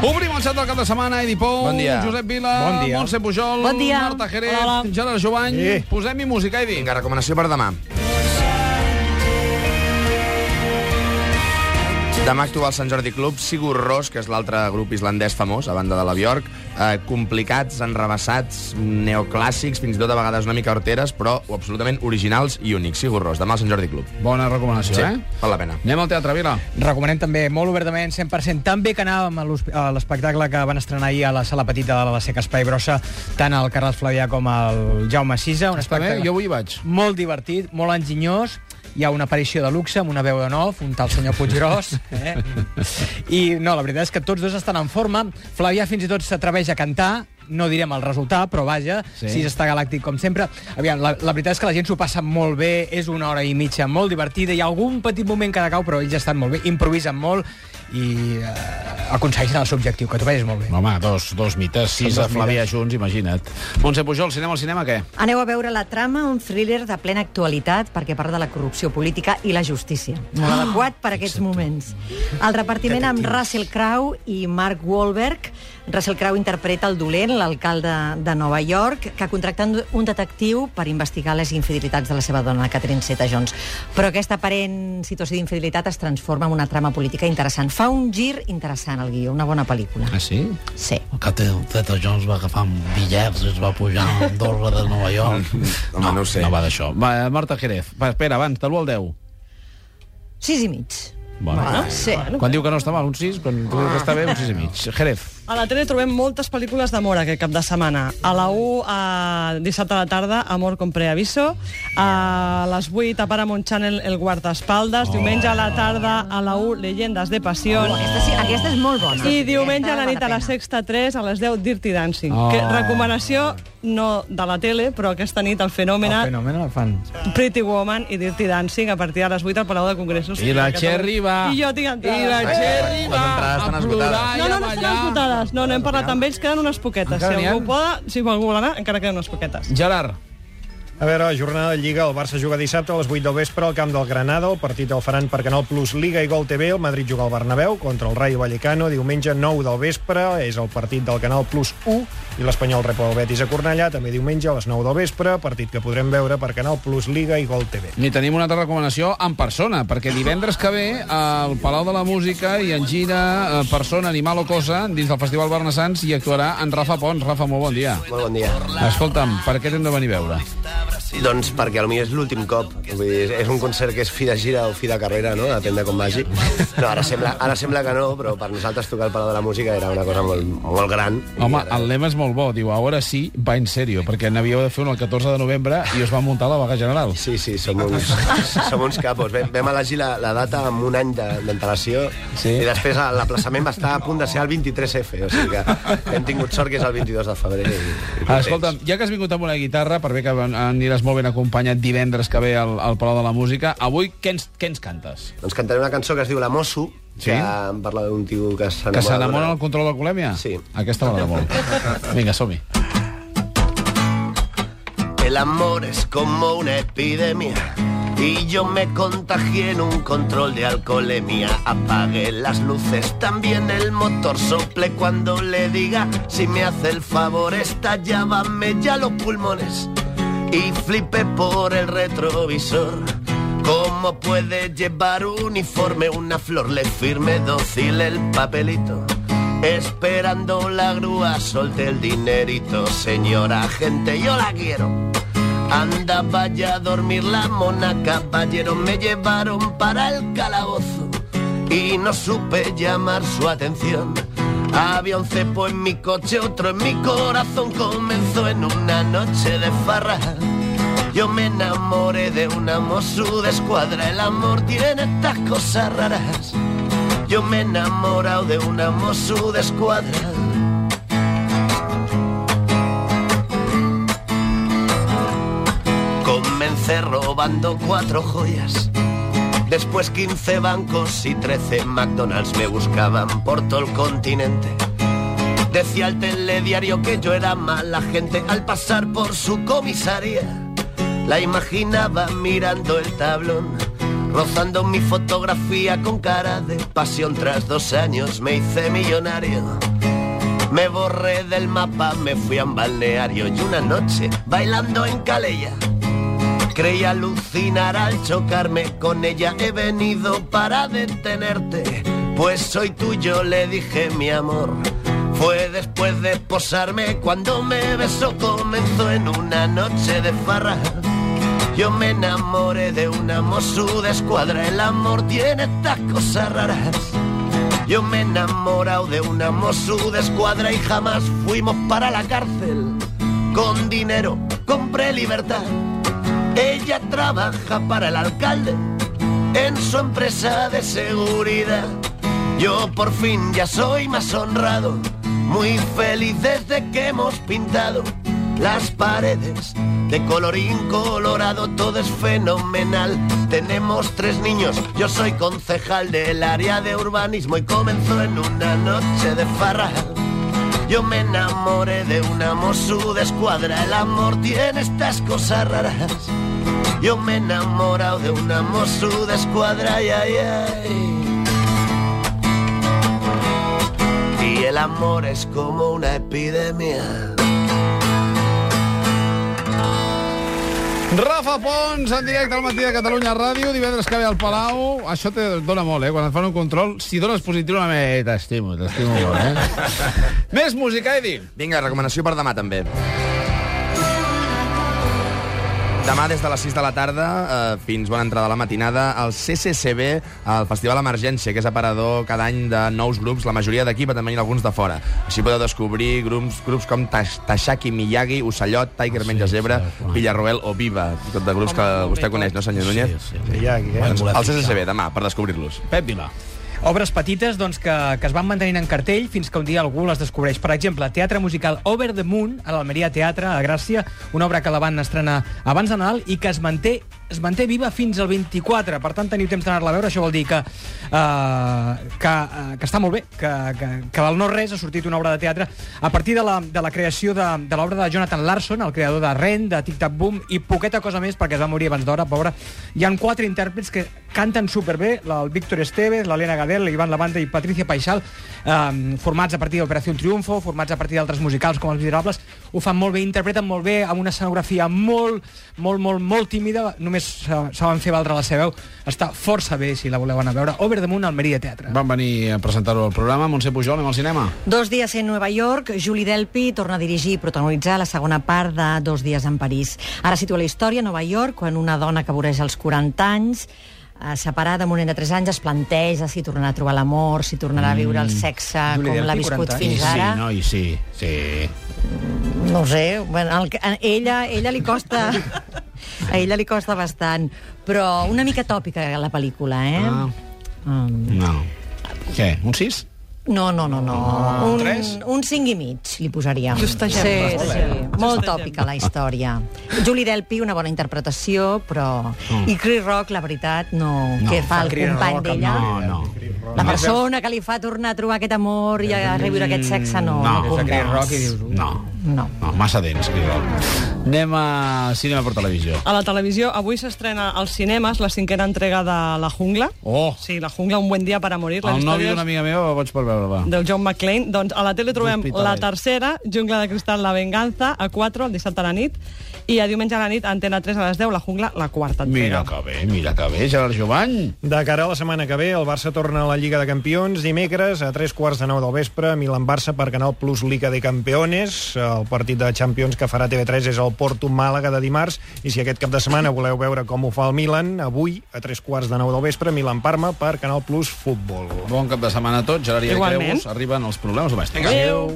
Obrim el xat del cap de setmana, Edi Pou, Bon dia. Josep Vila, Bon dia. Montse Pujol, Bon dia. Marta Jerez, Hola. Gerard Jovany. Sí. Posem-hi música, Edi. Vinga, recomanació per demà. Demà actua al Sant Jordi Club Sigur Ros, que és l'altre grup islandès famós, a banda de la Bjork. Eh, complicats, enrebaçats, neoclàssics, fins i tot a vegades una mica horteres, però absolutament originals i únics. Sigur Ros, demà al Sant Jordi Club. Bona recomanació, Sí, eh? val la pena. Anem al Teatre Vila. Recomanem també molt obertament, 100%, tan bé que anàvem a l'espectacle que van estrenar ahir a la sala petita de la Seca Espai Brossa, tant el Carles Flavià com el Jaume Sisa. Un Està bé? espectacle Jo avui hi vaig. molt divertit, molt enginyós, hi ha una aparició de luxe amb una veu de nou, un tal senyor Puiggròs. Eh? I no, la veritat és que tots dos estan en forma. Flavià fins i tot s'atreveix a cantar, no direm el resultat, però vaja, sí. si està galàctic com sempre. Aviam, la, la veritat és que la gent s'ho passa molt bé, és una hora i mitja molt divertida, hi ha algun petit moment que decau, però ells estan molt bé, improvisen molt i eh, aconsegueixen el seu objectiu, que t'ho vegis molt bé. Home, dos, dos mites, sis a Flavià mites. junts, imagina't. Montse Pujol, cinema al cinema, què? Aneu a veure La trama, un thriller de plena actualitat perquè parla de la corrupció política i la justícia. Molt adequat per a aquests moments. El repartiment amb Russell Crowe i Mark Wahlberg. Russell Crowe interpreta el dolent, l'alcalde de Nova York, que contracta un detectiu per investigar les infidelitats de la seva dona, Catherine Zeta-Jones. Però aquesta aparent situació d'infidelitat es transforma en una trama política interessant. Fa un gir interessant al guió, una bona pel·lícula. Ah, sí? Sí. El Catherine Zeta-Jones va agafar bitllets i es va pujar a Andorra de Nova York. Home, no, ho sé. No va d'això. Va, Marta Jerez. Va, espera, abans, de l'1 al 10. Sis i mig. Bueno. Bueno, sí. Quan diu que no està mal, un 6, quan diu que està bé, un 6 i mig. Jerez. A la tele trobem moltes pel·lícules d'amor aquest cap de setmana. A la 1, a dissabte a la tarda, Amor con preaviso. A les 8, a Paramount Channel, El guardaespaldes. Oh. Diumenge a la tarda, a la 1, Leyendas de pasión. Oh, aquesta, sí, aquesta és molt bona. I diumenge a la nit a la sexta 3, a les 10, Dirty Dancing. Oh. Que recomanació no de la tele, però aquesta nit el fenomen El fenomen el fan. Pretty Woman i Dirty Dancing a partir de les 8 al Palau de Congressos. I la. Cherry va... I jo tinc entrades. I la Cherry Les va a esgotades. plorar i No, no, no estan esgotades. No, no hem parlat amb ells, queden unes poquetes. Encara si algú poda, si algú vol anar, encara queden unes poquetes. Gerard. A veure, jornada de Lliga, el Barça juga dissabte a les 8 del vespre al camp del Granada, el partit el faran per Canal Plus Liga i Gol TV, el Madrid juga al Bernabéu contra el Rayo Vallecano, diumenge 9 del vespre, és el partit del Canal Plus 1, i l'Espanyol rep el Betis a Cornellà, també diumenge a les 9 del vespre, partit que podrem veure per Canal Plus Liga i Gol TV. I tenim una altra recomanació en persona, perquè divendres que ve al Palau de la Música i en gira eh, persona, animal o cosa dins del Festival Barnassans i actuarà en Rafa Pons. Rafa, molt bon dia. Molt bon dia. Escolta'm, per què t'hem de venir a veure? Doncs perquè potser és l'últim cop. Vull dir, és un concert que és fi de gira o fi de carrera, no? Depèn de com vagi. No, ara sembla, ara sembla que no, però per nosaltres tocar el Palau de la Música era una cosa molt, molt gran. Home, ara- el lema és molt bo. Diu, ara sí, va en sèrio, perquè n'havíeu de fer un el 14 de novembre i us va muntar la vaga general. Sí, sí, som uns, som uns capos. Vam, vam elegir la, la data amb un any de- d'antelació Sí. i després l'emplaçament va estar a punt de ser el 23F, o sigui que hem tingut sort que és el 22 de febrer. I, i Escolta'm, ja que has vingut amb una guitarra, per bé que aniràs molt ben acompanyat divendres que ve al, al Palau de la Música, avui què ens, què ens cantes? Doncs cantaré una cançó que es diu La Mosso, Sí? que em parla d'un tio que s'enamora... Que s'enamora del control de l'alcoholèmia? Sí. Aquesta m'agrada molt. Vinga, som-hi. El amor es como una epidemia y yo me contagié en un control de alcoholemia. Apague las luces, también el motor sople cuando le diga si me hace el favor, estallábame ya los pulmones y flipe por el retrovisor. ¿Cómo puede llevar uniforme una flor? Le firme dócil el papelito. Esperando la grúa, solte el dinerito, señora gente, yo la quiero. Anda, vaya a dormir la mona, caballero, me llevaron para el calabozo y no supe llamar su atención. Había un cepo en mi coche, otro en mi corazón, comenzó en una noche de farra. Yo me enamoré de una mosu de escuadra, el amor tiene estas cosas raras. Yo me he enamorado de una mosu de escuadra. Comencé robando cuatro joyas. Después 15 bancos y 13 McDonald's me buscaban por todo el continente. Decía el telediario que yo era mala gente al pasar por su comisaría. La imaginaba mirando el tablón rozando mi fotografía con cara de pasión. Tras dos años me hice millonario. Me borré del mapa, me fui a un balneario y una noche bailando en Calella. Creí alucinar al chocarme con ella. He venido para detenerte, pues soy tuyo, le dije mi amor. Fue después de posarme cuando me besó, comenzó en una noche de farra. Yo me enamoré de una mozu de escuadra, el amor tiene estas cosas raras. Yo me he enamorado de una mozu de escuadra y jamás fuimos para la cárcel. Con dinero compré libertad. Ella trabaja para el alcalde en su empresa de seguridad. Yo por fin ya soy más honrado, muy feliz desde que hemos pintado las paredes de colorín colorado, todo es fenomenal. Tenemos tres niños, yo soy concejal del área de urbanismo y comenzó en una noche de farra. Yo me enamoré de una mozu de escuadra, el amor tiene estas cosas raras. Yo me he enamorado de una mozu de escuadra, ay, ay, ay. Y el amor es como una epidemia. Rafa Pons, en directe al matí de Catalunya Ràdio, divendres que ve al Palau. Això te dona molt, eh? Quan et fan un control, si dones positiu, una me... T'estimo, t'estimo molt, eh? Més música, Edi. Vinga, recomanació per demà, també. Demà, des de les 6 de la tarda eh, fins bona entrada a la matinada, al CCCB, el Festival Emergència, que és aparador cada any de nous grups, la majoria d'aquí, però també hi ha alguns de fora. Així podeu descobrir grups, grups com Tash- Tashaki Miyagi, Ocellot, Tiger Menja Zebra, Villarroel o Viva, tot de grups que vostè coneix, no, senyor Núñez? Sí, sí. Aquí, eh? Bueno, Al CCCB, demà, per descobrir-los. Pep Vila. Obres petites doncs, que, que es van mantenint en cartell fins que un dia algú les descobreix. Per exemple, teatre musical Over the Moon, a l'Almeria Teatre, a Gràcia, una obra que la van estrenar abans de Nadal i que es manté es manté viva fins al 24, per tant teniu temps d'anar-la a veure, això vol dir que, uh, que, uh, que està molt bé, que, que, que del no-res ha sortit una obra de teatre a partir de la, de la creació de, de l'obra de Jonathan Larson, el creador de Ren, de Tic Tac Boom, i poqueta cosa més, perquè es va morir abans d'hora, pobre. Hi han quatre intèrprets que canten superbé, la- el Víctor Esteves, l'Helena Gadel, l'Ivan Lavanda i Patricia Paixal, eh, formats a partir d'Operació Triunfo, formats a partir d'altres musicals com Els Miserables, ho fan molt bé, interpreten molt bé, amb una escenografia molt, molt, molt, molt tímida, només sa- saben fer valdre la seva veu. Està força bé, si la voleu anar a veure. Over the Moon, Almeria Teatre. Van venir a presentar-ho al programa. Montse Pujol, anem al cinema. Dos dies en Nova York, Julie Delpy torna a dirigir i protagonitzar la segona part de Dos dies en París. Ara situa la història a Nova York, quan una dona que voreja els 40 anys eh, separada amb un nen de 3 anys es planteja si tornarà a trobar l'amor, si tornarà a viure el sexe Julie com l'ha viscut 40 anys. fins ara. sí, no? I sí, sí. No ho sé, bueno, el, a ella, a ella li costa... A ella li costa bastant, però una mica tòpica la pel·lícula, eh? Ah. Um, No. Què, un 6? No, no, no, no. un, tres? un cinc i mig li posaríem. Justegem. Sí, Molt sí. Molt tòpica la història. Julie Delpy, una bona interpretació, però... I Chris Rock, la veritat, no... No, Què fa el company d'ella? No, no. La persona que li fa tornar a trobar aquest amor i a reviure aquest sexe no, No. no, convenç. No. No. No, massa dents, Chris Rock. Anem a cinema per televisió. A la televisió, avui s'estrena als cinemes la cinquena entrega de La Jungla. Oh, Sí, La Jungla, un buen dia para morir. Les el nòvio d'una amiga meva vaig per veure, va. del John McClane. Doncs a la tele trobem la tercera, Jungla de Cristal, La Venganza, a 4, el dissabte a la nit, i a diumenge a la nit, Antena 3 a les 10, La Jungla, la quarta entrega. Mira que bé, mira que bé, Gerard Jovany. De cara a la setmana que ve, el Barça torna a la Lliga de Campions dimecres a tres quarts de nou del vespre, Milan-Barça per Canal Plus Liga de Campeones. El partit de Champions que farà TV3 és el Porto-Màlaga de dimarts i si aquest cap de setmana voleu veure com ho fa el Milan, avui a tres quarts de nou del vespre, Milan-Parma per Canal Plus Futbol. Bon cap de setmana a tots. Gerard i. Creus arriben els problemes domèstics. Adéu.